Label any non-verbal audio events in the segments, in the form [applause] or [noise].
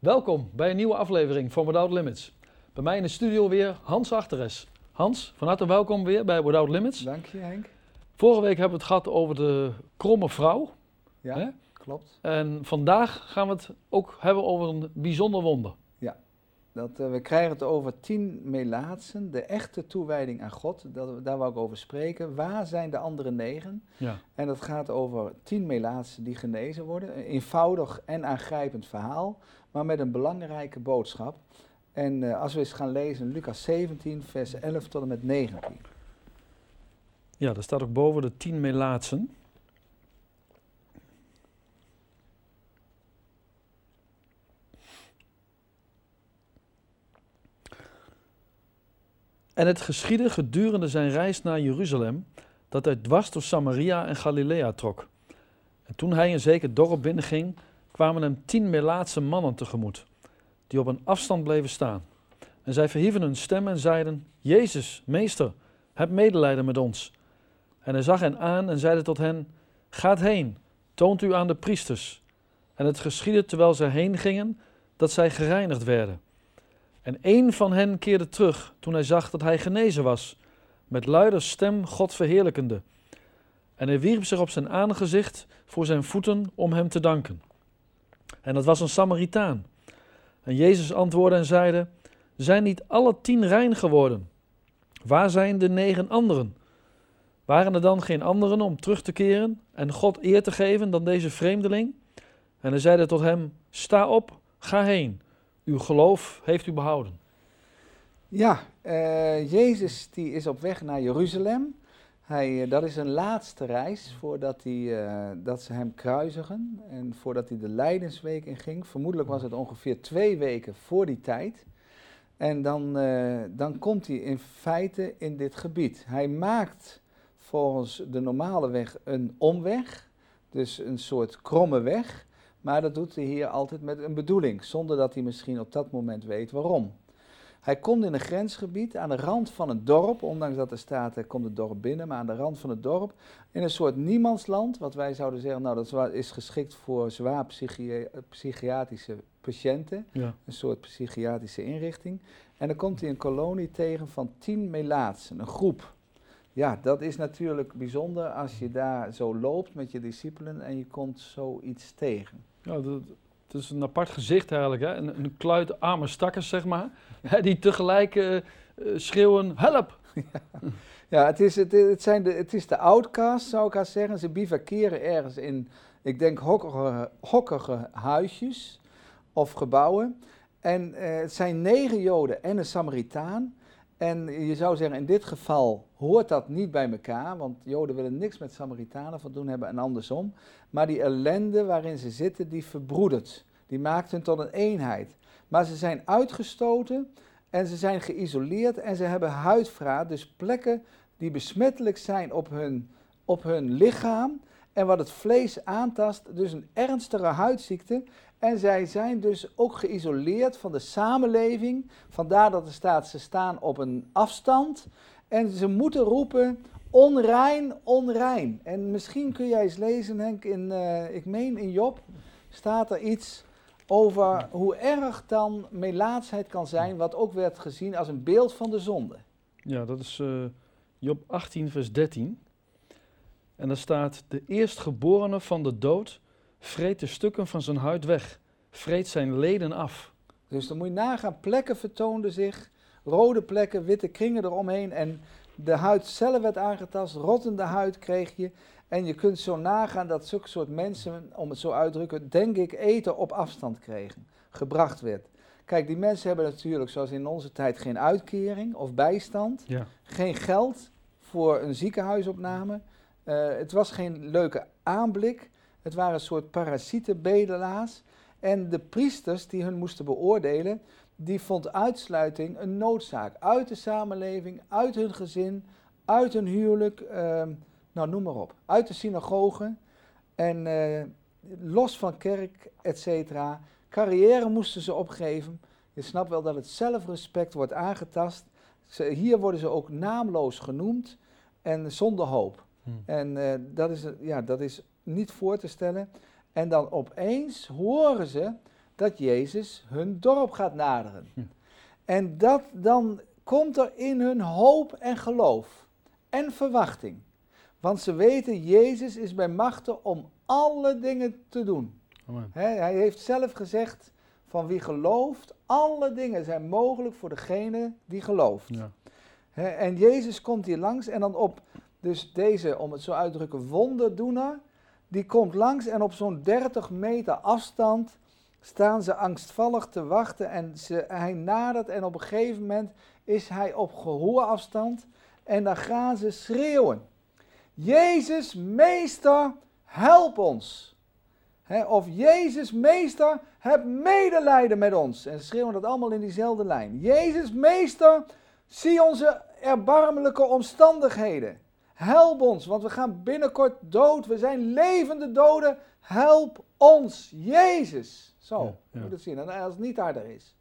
Welkom bij een nieuwe aflevering van Without Limits. Bij mij in de studio weer Hans Achteres. Hans, van harte welkom weer bij Without Limits. Dank je Henk. Vorige week hebben we het gehad over de kromme vrouw. Ja, Hè? klopt. En vandaag gaan we het ook hebben over een bijzonder wonder. Dat, eh, we krijgen het over tien melaatsen, de echte toewijding aan God. Dat, daar wou ik over spreken. Waar zijn de andere negen? Ja. En dat gaat over tien melaatsen die genezen worden. Een eenvoudig en aangrijpend verhaal, maar met een belangrijke boodschap. En eh, als we eens gaan lezen, Lucas 17, vers 11 tot en met 19. ja, daar staat ook boven de tien melaatsen. En het geschiedde gedurende zijn reis naar Jeruzalem, dat hij dwars door Samaria en Galilea trok. En toen hij een zeker dorp binnenging, kwamen hem tien Melaatse mannen tegemoet, die op een afstand bleven staan. En zij verhieven hun stem en zeiden, Jezus, meester, heb medelijden met ons. En hij zag hen aan en zeide tot hen, gaat heen, toont u aan de priesters. En het geschiedde terwijl zij heen gingen, dat zij gereinigd werden. En één van hen keerde terug toen hij zag dat hij genezen was, met luider stem God verheerlijkende. En hij wierp zich op zijn aangezicht voor zijn voeten om hem te danken. En dat was een Samaritaan. En Jezus antwoordde en zeide, zijn niet alle tien rein geworden? Waar zijn de negen anderen? Waren er dan geen anderen om terug te keren en God eer te geven dan deze vreemdeling? En hij zeide tot hem, sta op, ga heen. Uw geloof heeft u behouden. Ja, eh, Jezus die is op weg naar Jeruzalem. Hij, eh, dat is een laatste reis voordat hij, eh, dat ze hem kruisigen en voordat hij de Lijdensweek in ging. Vermoedelijk was het ongeveer twee weken voor die tijd. En dan, dan komt hij in feite in dit gebied. Hij maakt volgens de normale weg een omweg, dus een soort kromme weg. Maar dat doet hij hier altijd met een bedoeling, zonder dat hij misschien op dat moment weet waarom. Hij komt in een grensgebied aan de rand van een dorp, ondanks dat er staat, hij komt het dorp binnen, maar aan de rand van het dorp, in een soort niemandsland, wat wij zouden zeggen, nou dat is geschikt voor zwaar psychi- psychiatrische patiënten, Ja. een soort psychiatrische inrichting. En dan komt hij een kolonie tegen van tien melaatsen, een groep. Ja, dat is natuurlijk bijzonder als je daar zo loopt met je discipelen en je komt zoiets tegen. Ja, dat, het is een apart gezicht eigenlijk. Hè? Een, een kluit arme stakkers, zeg maar. Hè, die tegelijk eh, eh, schreeuwen, help! [laughs] Ja, het is, het, het, zijn de, het is de outcast, zou ik haast zeggen. Ze bivakeren ergens in, ik denk, hokkige, hokkige huisjes of gebouwen. En eh, het zijn negen Joden en een Samaritaan. En je zou zeggen, in dit geval hoort dat niet bij elkaar, want Joden willen niks met Samaritanen van doen hebben en andersom. Maar die ellende waarin ze zitten, die verbroedert. Die maakt hun tot een eenheid. Maar ze zijn uitgestoten en ze zijn geïsoleerd en ze hebben huidvraat, dus plekken die besmettelijk zijn op hun, op hun lichaam. En wat het vlees aantast, dus een ernstige huidziekte. En zij zijn dus ook geïsoleerd van de samenleving. Vandaar dat er staat, ze staan op een afstand. En ze moeten roepen, onrein, onrein. En misschien kun jij eens lezen, Henk, in, eh, ik meen in Job, staat er iets over hoe erg dan melaatsheid kan zijn, wat ook werd gezien als een beeld van de zonde. Ja, dat is eh, Job 18, vers 13. En daar staat, de eerstgeborene van de dood vreet de stukken van zijn huid weg, vreet zijn leden af. Dus dan moet je nagaan, plekken vertoonden zich, rode plekken, witte kringen eromheen en de huid zelf werd aangetast, rottende huid kreeg je. En je kunt zo nagaan dat zulke soort mensen, om het zo uit te drukken, denk ik eten op afstand kregen, gebracht werd. Kijk, die mensen hebben natuurlijk, zoals in onze tijd, geen uitkering of bijstand, Ja. geen geld voor een ziekenhuisopname. Eh, het was geen leuke aanblik. Het waren een soort parasietenbedelaars. En de priesters die hun moesten beoordelen, die vond uitsluiting een noodzaak. Uit de samenleving, uit hun gezin, uit hun huwelijk, ehm, nou noem maar op. Uit de synagoge en eh, los van kerk, et cetera. Carrière moesten ze opgeven. Je snapt wel dat het zelfrespect wordt aangetast. Ze, hier worden ze ook naamloos genoemd en zonder hoop. Hm. En eh, dat, is, ja, dat is niet voor te stellen. En dan opeens horen ze dat Jezus hun dorp gaat naderen. En dat dan komt er in hun hoop en geloof en verwachting. Want ze weten, Jezus is bij machten om alle dingen te doen. Hè, hij heeft zelf gezegd, van wie gelooft, alle dingen zijn mogelijk voor degene die gelooft. Ja. En Jezus komt hier langs en dan op, dus deze, om het zo uit te drukken, wonderdoener, die komt langs en op zo'n 30 meter afstand staan ze angstvallig te wachten en ze, hij nadert en op een gegeven moment is hij op gehoorafstand en dan gaan ze schreeuwen. Jezus, meester, help ons. Of Jezus, meester, heb medelijden met ons. En ze schreeuwen dat allemaal in diezelfde lijn. Jezus, meester, zie onze erbarmelijke omstandigheden. Help ons, want we gaan binnenkort dood. We zijn levende doden. Help ons, Jezus. Zo, Ja, ja. moet het zien. En als het niet harder is.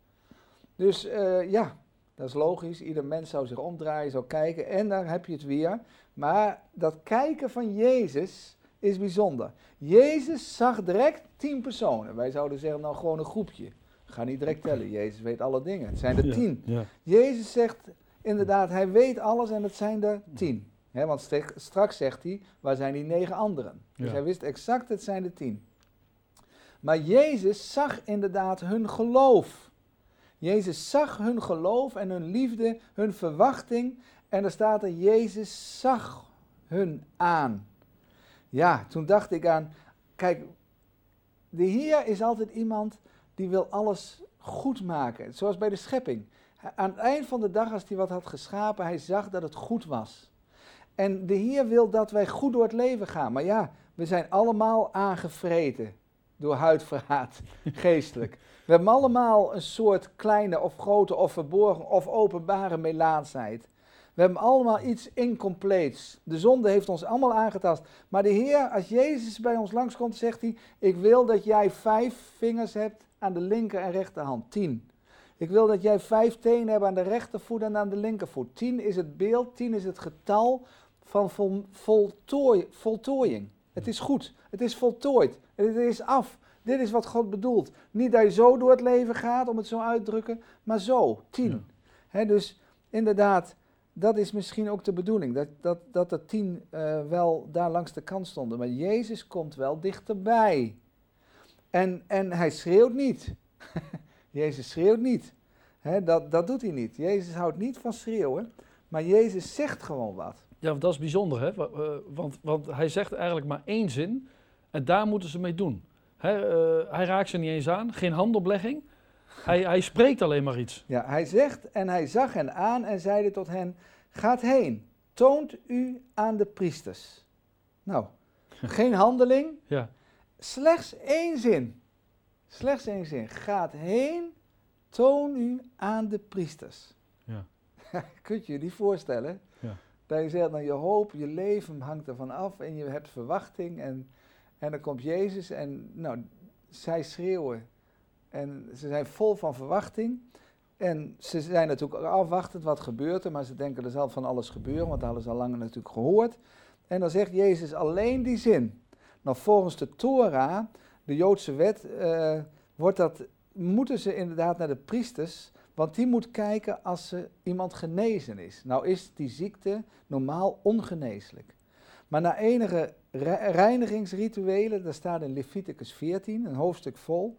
Dus eh, ja, dat is logisch. Ieder mens zou zich omdraaien, zou kijken. En daar heb je het weer. Maar dat kijken van Jezus is bijzonder. Jezus zag direct tien personen. Wij zouden zeggen, nou gewoon een groepje. Ga niet direct tellen. Jezus weet alle dingen. Het zijn er tien. Ja. Jezus zegt inderdaad, hij weet alles en het zijn er tien. Want straks zegt hij, waar zijn die negen anderen? Dus Ja. hij wist exact, het zijn er tien. Maar Jezus zag inderdaad hun geloof. Jezus zag hun geloof en hun liefde, hun verwachting. En er staat er, Jezus zag hun aan. Ja, toen dacht ik aan, kijk, de Heer is altijd iemand die wil alles goed maken. Zoals bij de schepping. Aan het eind van de dag, als hij wat had geschapen, hij zag dat het goed was. En de Heer wil dat wij goed door het leven gaan. Maar ja, we zijn allemaal aangevreten door huidverraad, [laughs] geestelijk. We hebben allemaal een soort kleine of grote of verborgen of openbare melaatsheid. We hebben allemaal iets incompleets. De zonde heeft ons allemaal aangetast. Maar de Heer, als Jezus bij ons langskomt, zegt hij: Ik wil dat jij vijf vingers hebt aan de linker en rechterhand. Tien. Ik wil dat jij vijf tenen hebt aan de rechtervoet en aan de linkervoet. Tien is het beeld, tien is het getal van vol, voltooi, voltooiing. Het is goed, het is voltooid, het is af. Dit is wat God bedoelt. Niet dat je zo door het leven gaat, om het zo uit te drukken, maar zo, tien. Ja. Dus inderdaad, dat is misschien ook de bedoeling, dat, dat, dat er tien eh, wel daar langs de kant stonden. Maar Jezus komt wel dichterbij. En, en hij schreeuwt niet. [laughs] Jezus schreeuwt niet. Dat, dat doet hij niet. Jezus houdt niet van schreeuwen, maar Jezus zegt gewoon wat. Ja, dat is bijzonder, hè? Eh, Want, want hij zegt eigenlijk maar één zin en daar moeten ze mee doen. Hè, eh, hij raakt ze niet eens aan, geen handoplegging. Hij, hij spreekt alleen maar iets. Ja, hij zegt, en hij zag hen aan en zeide tot hen, gaat heen, toont u aan de priesters. Nou, [laughs] geen handeling, Ja, slechts één zin. Slechts één zin. Gaat heen, toon u aan de priesters. Ja. [laughs] Kunt je je niet voorstellen? Dat je zegt, nou, je hoop, je leven hangt ervan af en je hebt verwachting. En, en dan komt Jezus en nou, zij schreeuwen. En ze zijn vol van verwachting. En ze zijn natuurlijk afwachtend wat gebeurt er, maar ze denken er zal van alles gebeuren, want ze al lang natuurlijk gehoord. En dan zegt Jezus alleen die zin. Nou, volgens de Torah, de Joodse wet, eh, wordt dat, moeten ze inderdaad naar de priesters, want die moet kijken als ze iemand genezen is. Nou is die ziekte normaal ongeneeslijk. Maar na enige re- reinigingsrituelen, dat staat in Leviticus 14, een hoofdstuk vol,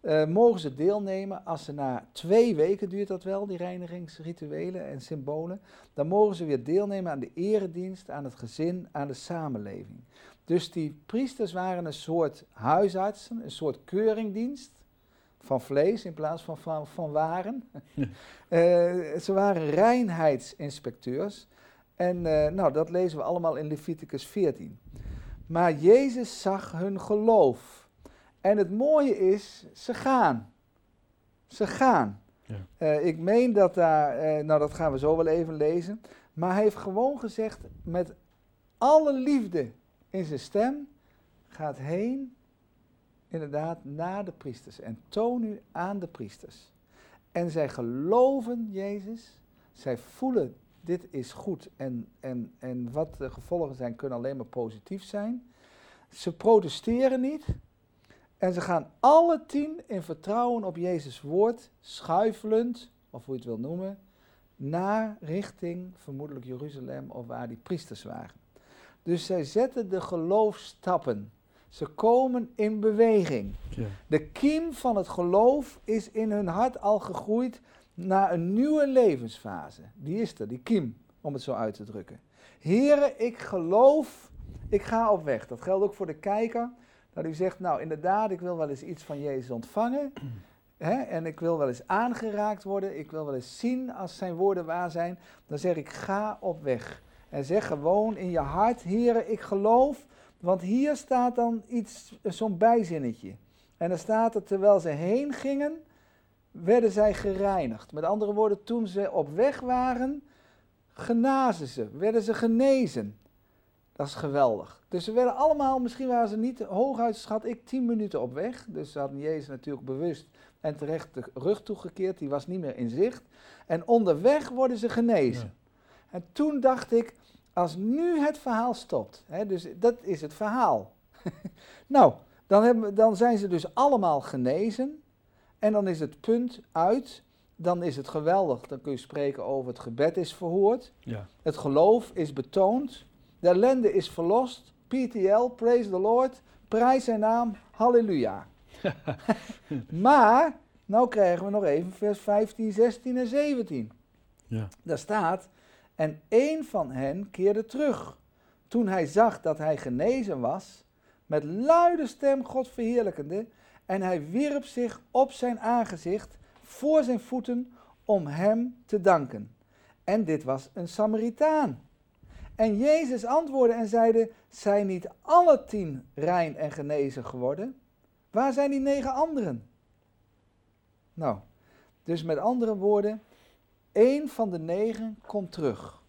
eh, mogen ze deelnemen als ze na twee weken, duurt dat wel, die reinigingsrituelen en symbolen, dan mogen ze weer deelnemen aan de eredienst, aan het gezin, aan de samenleving. Dus die priesters waren een soort huisartsen, een soort keuringdienst van vlees in plaats van van, van waren. [laughs] Eh, ze waren reinheidsinspecteurs. En eh, nou, dat lezen we allemaal in Leviticus 14. Maar Jezus zag hun geloof. En het mooie is, ze gaan. Ze gaan. Ja. Eh, ik meen dat daar, nou dat gaan we zo wel even lezen. Maar hij heeft gewoon gezegd met alle liefde in zijn stem, gaat heen inderdaad naar de priesters en toon u aan de priesters. En zij geloven Jezus, zij voelen dit is goed en, en, en wat de gevolgen zijn kunnen alleen maar positief zijn. Ze protesteren niet En ze gaan alle tien in vertrouwen op Jezus' woord, schuifelend, of hoe je het wil noemen, naar richting vermoedelijk Jeruzalem of waar die priesters waren. Dus zij zetten de geloofstappen. Ze komen in beweging. Ja. De kiem van het geloof is in hun hart al gegroeid naar een nieuwe levensfase. Die is er, die kiem, om het zo uit te drukken. Heren, ik geloof, ik ga op weg. Dat geldt ook voor de kijker. Dat u zegt, nou inderdaad, ik wil wel eens iets van Jezus ontvangen. [clears throat] Hè, en ik wil wel eens aangeraakt worden. Ik wil wel eens zien als zijn woorden waar zijn. Dan zeg ik, ga op weg. En zeg gewoon in je hart, heren, ik geloof. Want hier staat dan iets, zo'n bijzinnetje. En dan staat er, terwijl ze heen gingen, werden zij gereinigd. Met andere woorden, toen ze op weg waren, genazen ze, werden ze genezen. Dat is geweldig. Dus ze werden allemaal, misschien waren ze niet hooguit, schat ik, tien minuten op weg. Dus ze hadden Jezus natuurlijk bewust en terecht de rug toegekeerd. Die was niet meer in zicht. En onderweg worden ze genezen. En toen dacht ik, als nu het verhaal stopt, hè, dus dat is het verhaal. [laughs] nou, dan, hebben, dan zijn ze dus allemaal genezen. En dan is het punt uit. Dan is het geweldig. Dan kun je spreken over het gebed is verhoord. Ja. Het geloof is betoond. De ellende is verlost. PTL, praise the Lord. Prijs zijn naam, halleluja. [laughs] maar, nou krijgen we nog even vers 15, 16 en 17. Ja. Daar staat, en één van hen keerde terug. Toen hij zag dat hij genezen was, met luide stem God verheerlijkende, en hij wierp zich op zijn aangezicht voor zijn voeten om hem te danken. En dit was een Samaritaan. En Jezus antwoordde en zeide, zijn niet alle tien rein en genezen geworden? Waar zijn die negen anderen? Nou, dus met andere woorden, één van de negen komt terug.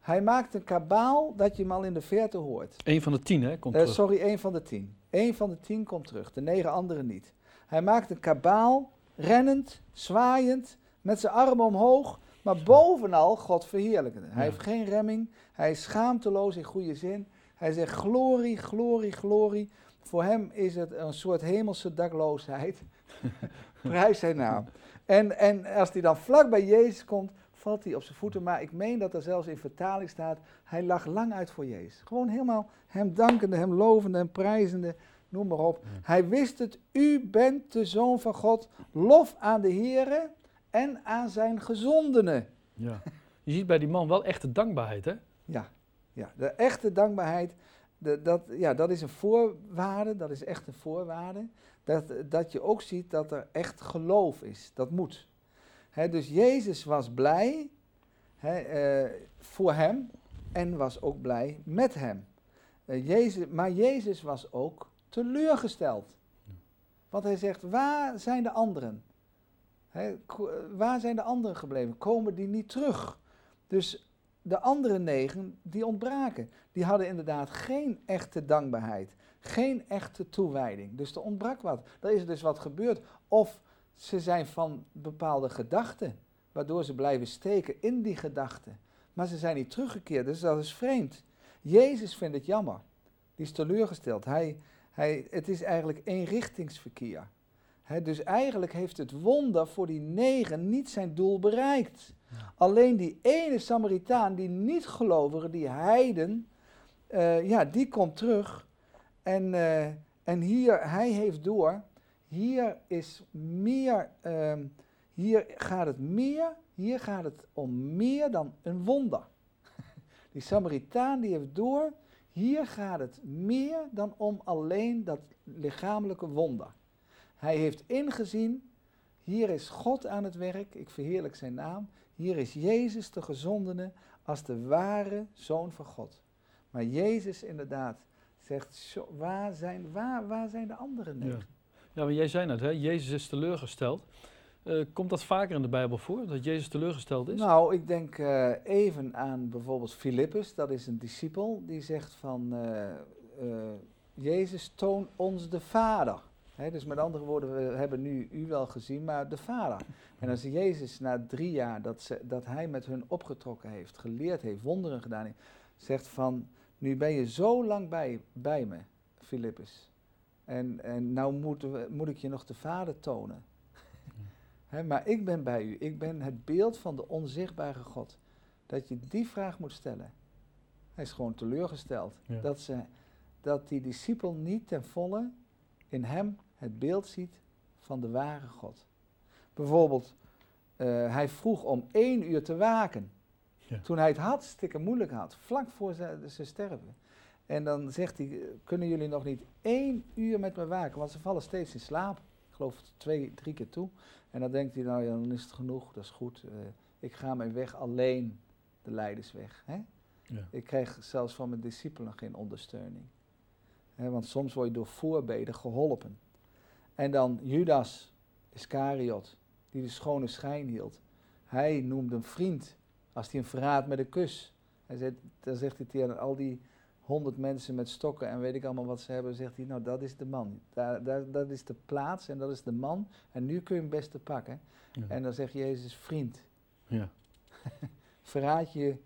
Hij maakt een kabaal dat je hem al in de verte hoort. Eén van de tien, hè, komt Eh, terug. sorry, één van de tien. Eén van de tien komt terug, de negen anderen niet. Hij maakt een kabaal, rennend, zwaaiend, met zijn armen omhoog, maar bovenal God verheerlijkende. Hij Ja. heeft geen remming, hij is schaamteloos in goede zin. Hij zegt glorie, glorie, glorie. Voor hem is het een soort hemelse dakloosheid. [laughs] Prijs zijn naam. En, en als hij dan vlak bij Jezus komt, valt hij op zijn voeten. Maar ik meen dat er zelfs in vertaling staat, hij lag lang uit voor Jezus. Gewoon helemaal hem dankende, hem lovende, hem prijzende, noem maar op. Hij wist het, u bent de Zoon van God. Lof aan de Here en aan zijn gezondenen. Ja. Je ziet bij die man wel echte dankbaarheid, hè? Ja, ja, de echte dankbaarheid, de, dat, ja, dat is een voorwaarde, dat is echt een voorwaarde. Dat, dat je ook ziet dat er echt geloof is, dat moet. Dus Jezus was blij eh, voor hem en was ook blij met hem. Eh, Jezus, maar Jezus was ook teleurgesteld. Want hij zegt, waar zijn de anderen? Ko- waar zijn de anderen gebleven? Komen die niet terug? Dus de andere negen, die ontbraken. Die hadden inderdaad geen echte dankbaarheid. Geen echte toewijding. Dus er ontbrak wat. Er is dus wat gebeurd. Of ze zijn van bepaalde gedachten, waardoor ze blijven steken in die gedachten. Maar ze zijn niet teruggekeerd, dus dat is vreemd. Jezus vindt het jammer. Die is teleurgesteld. Hij, hij, het is eigenlijk eenrichtingsverkeer. Hè, dus eigenlijk heeft het wonder voor die negen niet zijn doel bereikt. Alleen die ene Samaritaan, die niet-gelovige, die heiden, eh, ja, die komt terug. En, eh, en hier, hij heeft door, hier is meer, ehm, hier gaat het meer, hier gaat het om meer dan een wonder. [laughs] Die Samaritaan die heeft door, hier gaat het meer dan om alleen dat lichamelijke wonder. Hij heeft ingezien, hier is God aan het werk, ik verheerlijk zijn naam. Hier is Jezus de gezondene als de ware zoon van God. Maar Jezus inderdaad zegt, zo, waar, zijn, waar, waar zijn de anderen Ja. negen? Ja, maar jij zei net, hè? Jezus is teleurgesteld. Eh, komt dat vaker in de Bijbel voor, dat Jezus teleurgesteld is? Nou, ik denk eh, even aan bijvoorbeeld Filippus, dat is een discipel, die zegt van, eh, Jezus toon ons de Vader. Dus met andere woorden, we hebben nu u wel gezien, maar de Vader. En als Jezus na drie jaar dat, ze, dat hij met hun opgetrokken heeft, geleerd heeft, wonderen gedaan heeft, zegt van, nu ben je zo lang bij, bij me, Filippus. En, en nou moeten we, moet ik je nog de Vader tonen. [laughs] Hè, maar ik ben bij u. Ik ben het beeld van de onzichtbare God. Dat je die vraag moet stellen. Hij is gewoon teleurgesteld. Ja. Dat, ze, dat die discipel niet ten volle in hem het beeld ziet van de ware God. Bijvoorbeeld, eh, hij vroeg om één uur te waken. Ja. Toen hij het hartstikke moeilijk had, vlak voor ze, ze sterven. En dan zegt hij, kunnen jullie nog niet één uur met me waken? Want ze vallen steeds in slaap. Ik geloof twee, drie keer toe. En dan denkt hij, nou ja, dan is het genoeg, dat is goed. Eh, ik ga mijn weg alleen, de leidersweg. Hè? Ja. Ik krijg zelfs van mijn discipelen geen ondersteuning. Hè, want soms word je door voorbeden geholpen. En dan Judas Iscariot, die de schone schijn hield. Hij noemde een vriend als hij een verraadt met een kus. Hij zegt, dan zegt hij tegen al die honderd mensen met stokken en weet ik allemaal wat ze hebben, zegt hij, nou dat is de man. Daar, daar, dat is de plaats en dat is de man. En nu kun je hem best te pakken. Ja. En dan zegt Jezus, vriend, Ja. [laughs] verraad je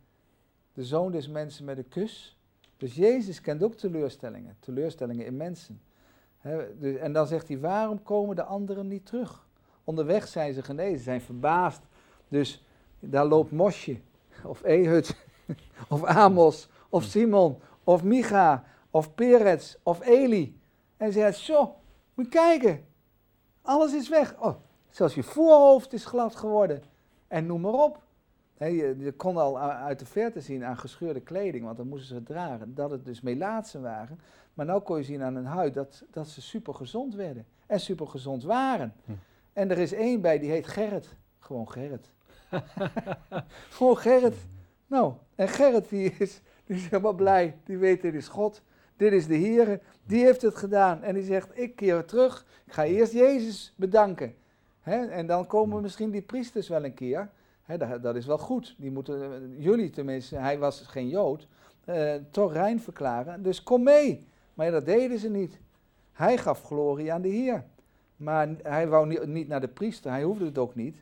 de zoon des mensen met een kus? Dus Jezus kent ook teleurstellingen, teleurstellingen in mensen. Dus- en dan zegt hij, waarom komen de anderen niet terug? Onderweg zijn ze genezen, zijn verbaasd. Dus daar loopt Mosje, of Ehud, [laughs] of Amos, of Simon, of Micha, of Peretz, of Eli. En ze zegt, zo, moet kijken, alles is weg. Oh, zelfs je voorhoofd is glad geworden. En noem maar op. Je, je kon al uit de verte zien aan gescheurde kleding, want dan moesten ze het dragen, dat het dus melaatsen waren. Maar nu kon je zien aan hun huid dat, dat ze super gezond werden en super gezond waren. Hm. En er is één bij die heet Gerrit. Gewoon Gerrit. [laughs] Gewoon Gerrit. Nou, en Gerrit die is, helemaal blij. Die weet, dit is God. Dit is de Heer. Die heeft het gedaan. En die zegt, ik keer terug. Ik ga eerst Jezus bedanken. Hè? En dan komen misschien die priesters wel een keer. Hè, dat, dat is wel goed. Die moeten, jullie tenminste, hij was geen Jood, eh, toch rein verklaren. Dus kom mee. Maar dat deden ze niet. Hij gaf glorie aan de Heer. Maar hij wou niet, niet naar de priester, hij hoefde het ook niet.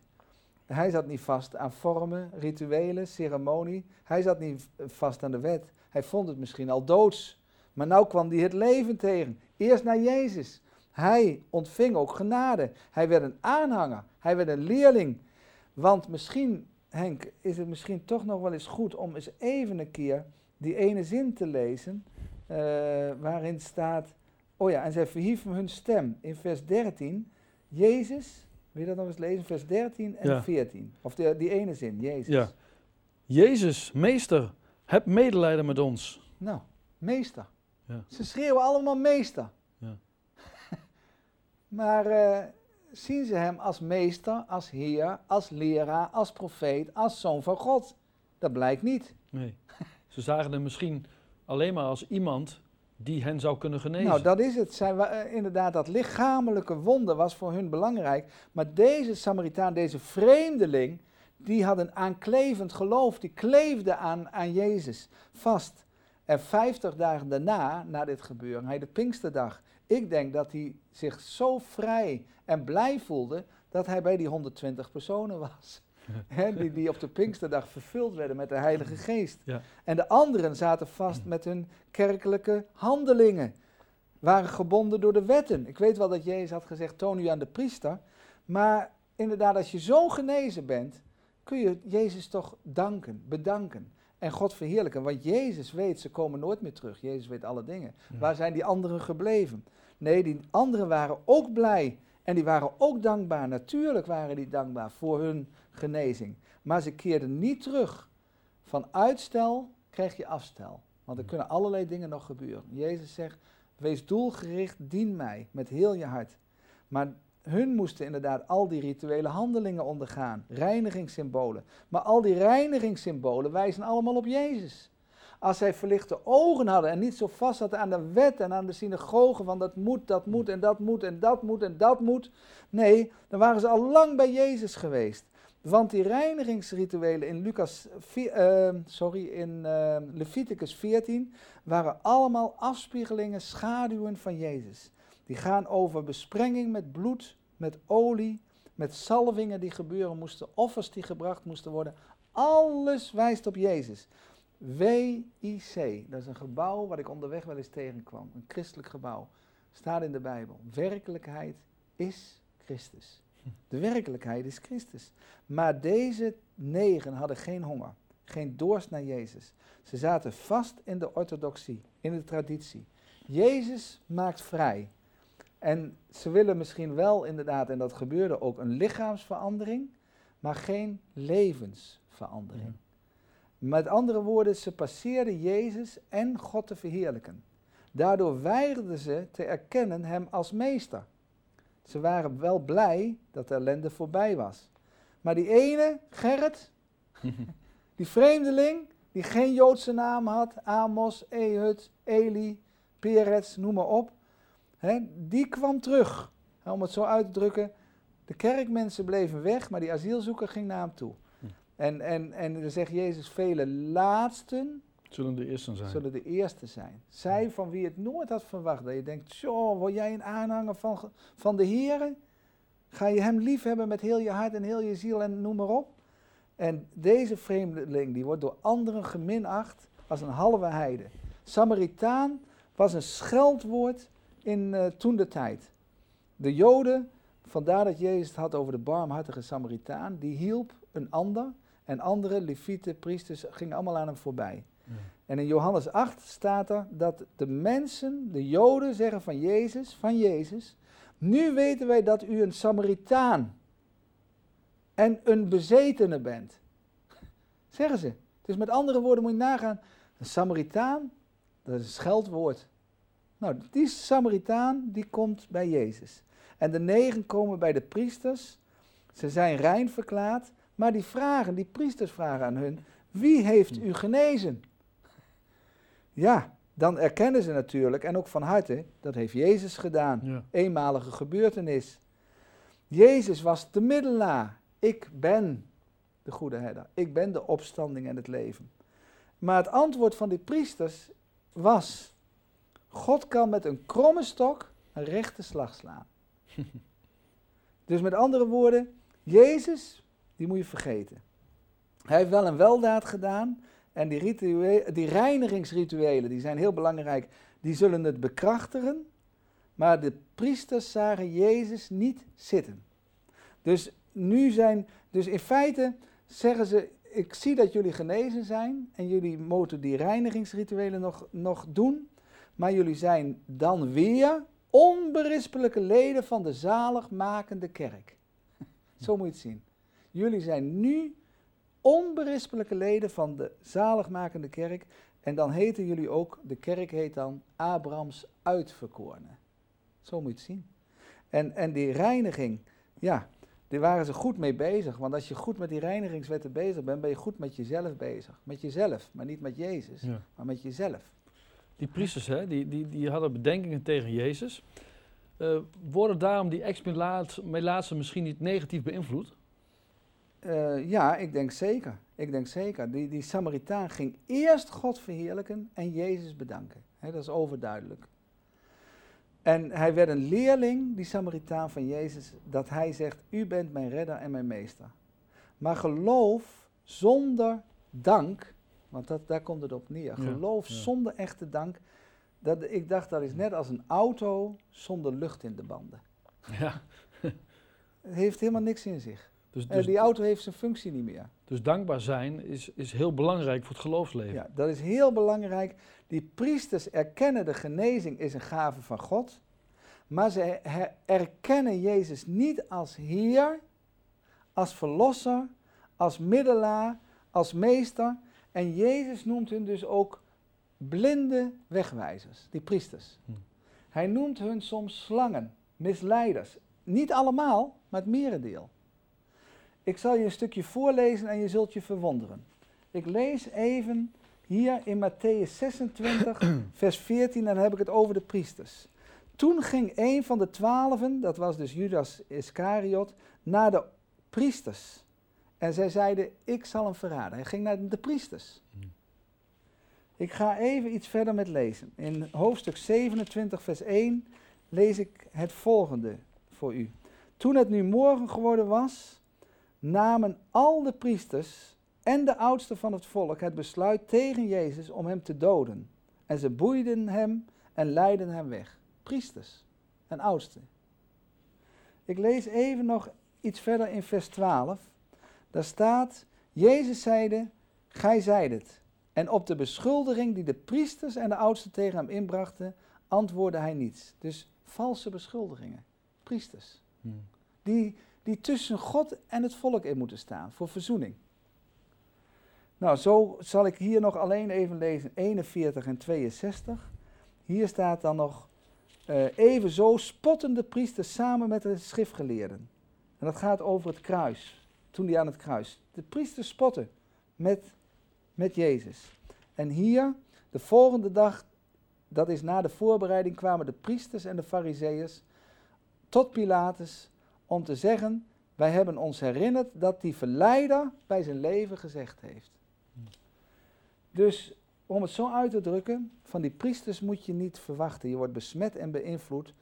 Hij zat niet vast aan vormen, rituelen, ceremonie. Hij zat niet vast aan de wet. Hij vond het misschien al doods. Maar nou kwam hij het leven tegen. Eerst naar Jezus. Hij ontving ook genade. Hij werd een aanhanger. Hij werd een leerling. Want misschien, Henk, is het misschien toch nog wel eens goed om eens even een keer die ene zin te lezen. eh, waarin staat. Oh ja, en zij verhieven hun stem. In vers 13. Jezus, wil je dat nog eens lezen? Vers 13 en Ja. 14. Of de, die ene zin, Jezus. Ja. Jezus, meester, heb medelijden met ons. Nou, meester. Ja. Ze schreeuwen allemaal meester. Ja. [laughs] maar eh, zien ze hem als meester, als heer, als leraar, als profeet, als zoon van God? Dat blijkt niet. Nee. Ze zagen hem misschien alleen maar als iemand die hen zou kunnen genezen. Nou, dat is het. Zij, eh, inderdaad, dat lichamelijke wonder was voor hun belangrijk. Maar deze Samaritaan, deze vreemdeling, die had een aanklevend geloof. Die kleefde aan, aan Jezus vast. En vijftig dagen daarna, na dit gebeuren, hij de Pinksterdag. Ik denk dat hij zich zo vrij en blij voelde dat hij bij die 120 personen was. [laughs] Hè, die, die op de Pinksterdag vervuld werden met de Heilige Geest. Ja. En de anderen zaten vast met hun kerkelijke handelingen. Waren gebonden door de wetten. Ik weet wel dat Jezus had gezegd, toon u aan de priester. Maar inderdaad, als je zo genezen bent, kun je Jezus toch danken, bedanken. En God verheerlijken. Want Jezus weet, ze komen nooit meer terug. Jezus weet alle dingen. Ja. Waar zijn die anderen gebleven? Nee, die anderen waren ook blij. En die waren ook dankbaar. Natuurlijk waren die dankbaar voor hun genezing. Maar ze keerden niet terug. Van uitstel krijg je afstel. Want er kunnen allerlei dingen nog gebeuren. Jezus zegt, wees doelgericht, dien mij met heel je hart. Maar hun moesten inderdaad al die rituele handelingen ondergaan. Reinigingssymbolen. Maar al die reinigingssymbolen wijzen allemaal op Jezus. Als zij verlichte ogen hadden en niet zo vast zaten aan de wet en aan de synagogen van dat moet, dat moet en dat moet en dat moet en dat moet. Nee, dan waren ze al lang bij Jezus geweest. Want die reinigingsrituelen in, Lucas, vi- eh, sorry, in eh, Leviticus 14 waren allemaal afspiegelingen, schaduwen van Jezus. Die gaan over besprenging met bloed, met olie, met salvingen die gebeuren moesten, offers die gebracht moesten worden. Alles wijst op Jezus. WIC, dat is een gebouw wat ik onderweg wel eens tegenkwam. Een christelijk gebouw. Staat in de Bijbel. Werkelijkheid is Christus. De werkelijkheid is Christus. Maar deze negen hadden geen honger, geen dorst naar Jezus. Ze zaten vast in de orthodoxie, in de traditie. Jezus maakt vrij. En ze willen misschien wel inderdaad, en dat gebeurde ook, een lichaamsverandering, maar geen levensverandering. Met andere woorden, ze passeerden Jezus en God te verheerlijken. Daardoor weigerden ze te erkennen hem als meester. Ze waren wel blij dat de ellende voorbij was. Maar die ene, Gerrit, [laughs] die vreemdeling, die geen Joodse naam had, Amos, Ehud, Eli, Peretz, noem maar op, hè, die kwam terug. Om het zo uit te drukken, de kerkmensen bleven weg, maar die asielzoeker ging naar hem toe. En, en, en dan zegt Jezus, vele laatsten Zullen de eerste zijn. zullen de eerste zijn. Zij van wie het nooit had verwacht. Dat je denkt, zo, word jij een aanhanger van, van de Heer? Ga je hem lief hebben met heel je hart en heel je ziel en noem maar op? En deze vreemdeling, die wordt door anderen geminacht als een halve heide. Samaritaan was een scheldwoord in eh, toen de tijd. De Joden, vandaar dat Jezus het had over de barmhartige Samaritaan, die hielp een ander. En andere levieten, priesters, gingen allemaal aan hem voorbij. Ja. En in Johannes 8 staat er dat de mensen, de Joden, zeggen van Jezus, van Jezus, nu weten wij dat u een Samaritaan en een bezetene bent. [laughs] Zeggen ze. Dus met andere woorden moet je nagaan, een Samaritaan, dat is een scheldwoord. Nou, die Samaritaan, die komt bij Jezus. En de negen komen bij de priesters. Ze zijn rein verklaard, maar die vragen, die priesters vragen aan hun, wie heeft u genezen? Ja, dan erkennen ze natuurlijk, en ook van harte, dat heeft Jezus gedaan. Ja. Eenmalige gebeurtenis. Jezus was de middelaar. Ik ben de goede herder. Ik ben de opstanding en het leven. Maar het antwoord van die priesters was: God kan met een kromme stok een rechte slag slaan. [laughs] dus met andere woorden, Jezus, die moet je vergeten. Hij heeft wel een weldaad gedaan. En die, ritua- die reinigingsrituelen, die zijn heel belangrijk, die zullen het bekrachtigen. Maar de priesters zagen Jezus niet zitten. Dus nu zijn, dus in feite zeggen ze, ik zie dat jullie genezen zijn en jullie moeten die reinigingsrituelen nog, nog doen. Maar jullie zijn dan weer onberispelijke leden van de zaligmakende kerk. [laughs] Zo moet je het zien. Jullie zijn nu onberispelijke leden van de zaligmakende kerk. En dan heten jullie ook, de kerk heet dan Abrahams uitverkorene. Zo moet je het zien. En, en die reiniging, ja, daar waren ze goed mee bezig. Want als je goed met die reinigingswetten bezig bent, ben je goed met jezelf bezig. Met jezelf, maar niet met Jezus, Ja. maar met jezelf. Die priesters, hè, die, die, die hadden bedenkingen tegen Jezus. Eh, worden daarom die ex-melaatsen misschien niet negatief beïnvloed? Eh, ja, ik denk zeker. Ik denk zeker. Die, die Samaritaan ging eerst God verheerlijken en Jezus bedanken. Dat is overduidelijk. En hij werd een leerling, die Samaritaan van Jezus, dat hij zegt, u bent mijn redder en mijn meester. Maar geloof zonder dank, want dat, daar komt het op neer. Ja, Geloof ja. zonder echte dank. Dat, ik dacht, dat is net als een auto zonder lucht in de banden. Ja. Het heeft helemaal niks in zich. Dus, Eh, dus, die auto heeft zijn functie niet meer. dus dankbaar zijn is, is heel belangrijk voor het geloofsleven. Ja, dat is heel belangrijk. Die priesters erkennen de genezing is een gave van God. Maar ze erkennen Jezus niet als Heer, als Verlosser, als Middelaar, als Meester. En Jezus noemt hun dus ook blinde wegwijzers, die priesters. Hm. Hij noemt hun soms slangen, misleiders. Niet allemaal, maar het merendeel. Ik zal je een stukje voorlezen en je zult je verwonderen. Ik lees even hier in Matthäus 26, [clears throat] vers 14, en dan heb ik het over de priesters. Toen ging een van de twaalfen, dat was dus Judas Iscariot, naar de priesters. En zij zeiden, ik zal hem verraden. Hij ging naar de priesters. Hm. Ik ga even iets verder met lezen. In hoofdstuk 27, vers 1 lees ik het volgende voor u. Toen het nu morgen geworden was, namen al de priesters en de oudsten van het volk het besluit tegen Jezus om hem te doden. En ze boeiden hem en leidden hem weg. priesters en oudsten. Ik lees even nog iets verder in vers 12. Daar staat, Jezus zeide, gij zijt het. En op de beschuldiging die de priesters en de oudsten tegen hem inbrachten, antwoordde hij niets. Dus valse beschuldigingen, priesters, Hmm. die, die tussen God en het volk in moeten staan voor verzoening. Nou, zo zal ik hier nog alleen even lezen 41 en 62. Hier staat dan nog, eh, even zo spotten de priesters samen met de schriftgeleerden. En dat gaat over het kruis, toen hij aan het kruis. De priesters spotten met, met Jezus. En hier, de volgende dag, dat is na de voorbereiding, kwamen de priesters en de fariseeërs tot Pilatus om te zeggen, wij hebben ons herinnerd dat die verleider bij zijn leven gezegd heeft. Dus om het zo uit te drukken, van die priesters moet je niet verwachten. Je wordt besmet en beïnvloed.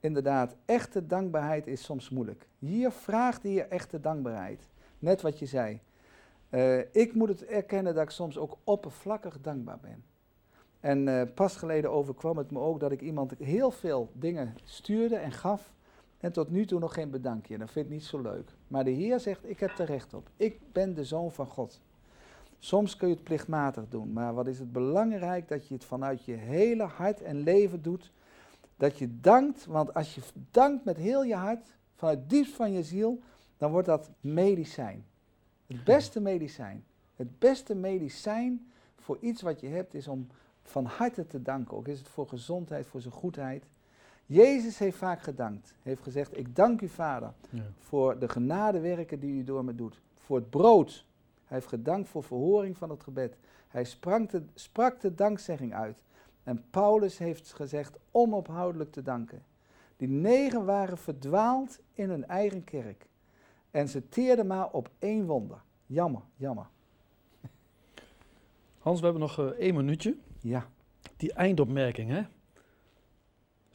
Inderdaad, echte dankbaarheid is soms moeilijk. Hier vraagt hij je echte dankbaarheid. Net wat je zei. Eh, ik moet het erkennen dat ik soms ook oppervlakkig dankbaar ben. En eh, pas geleden overkwam het me ook dat ik iemand heel veel dingen stuurde en gaf. En tot nu toe nog geen bedankje. Dat vind ik niet zo leuk. Maar de Heer zegt, ik heb er recht op. Ik ben de zoon van God. Soms kun je het plichtmatig doen, maar wat is het belangrijk dat je het vanuit je hele hart en leven doet. Dat je dankt, want als je dankt met heel je hart, vanuit het diepst van je ziel, dan wordt dat medicijn. Het beste medicijn. Het beste medicijn voor iets wat je hebt is om van harte te danken. Ook is het voor gezondheid, voor zijn goedheid. Jezus heeft vaak gedankt. Heeft gezegd, ik dank u vader Ja. voor de genadewerken die u door me doet. Voor het brood. Hij heeft gedankt voor verhoring van het gebed. Hij sprak de, sprak de dankzegging uit. En Paulus heeft gezegd onophoudelijk te danken. Die negen waren verdwaald in hun eigen kerk. En ze teerden maar op één wonder. Jammer, jammer. Hans, we hebben nog eh, één minuutje. Ja, Die eindopmerking, hè?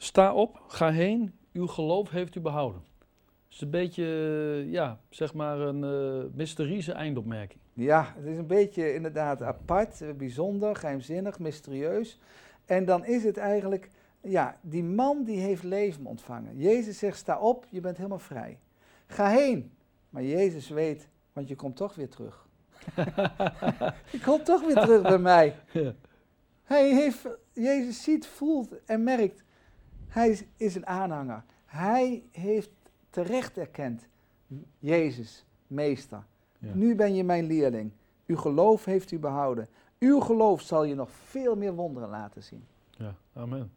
Sta op, ga heen, uw geloof heeft u behouden. Het is een beetje, eh, ja, zeg maar een eh mysterieuze eindopmerking. ja het is een beetje inderdaad apart, eh, bijzonder, geheimzinnig, mysterieus. En dan is het eigenlijk, ja, die man die heeft leven ontvangen. Jezus zegt, sta op, je bent helemaal vrij. Ga heen. Maar Jezus weet, want je komt toch weer terug. [laughs] je komt toch weer terug bij mij. Hij heeft, Jezus ziet, voelt en merkt, hij is, is een aanhanger. Hij heeft terecht erkend, Jezus, meester. Ja. Nu ben je mijn leerling. Uw geloof heeft u behouden. Uw geloof zal je nog veel meer wonderen laten zien. ja, amen.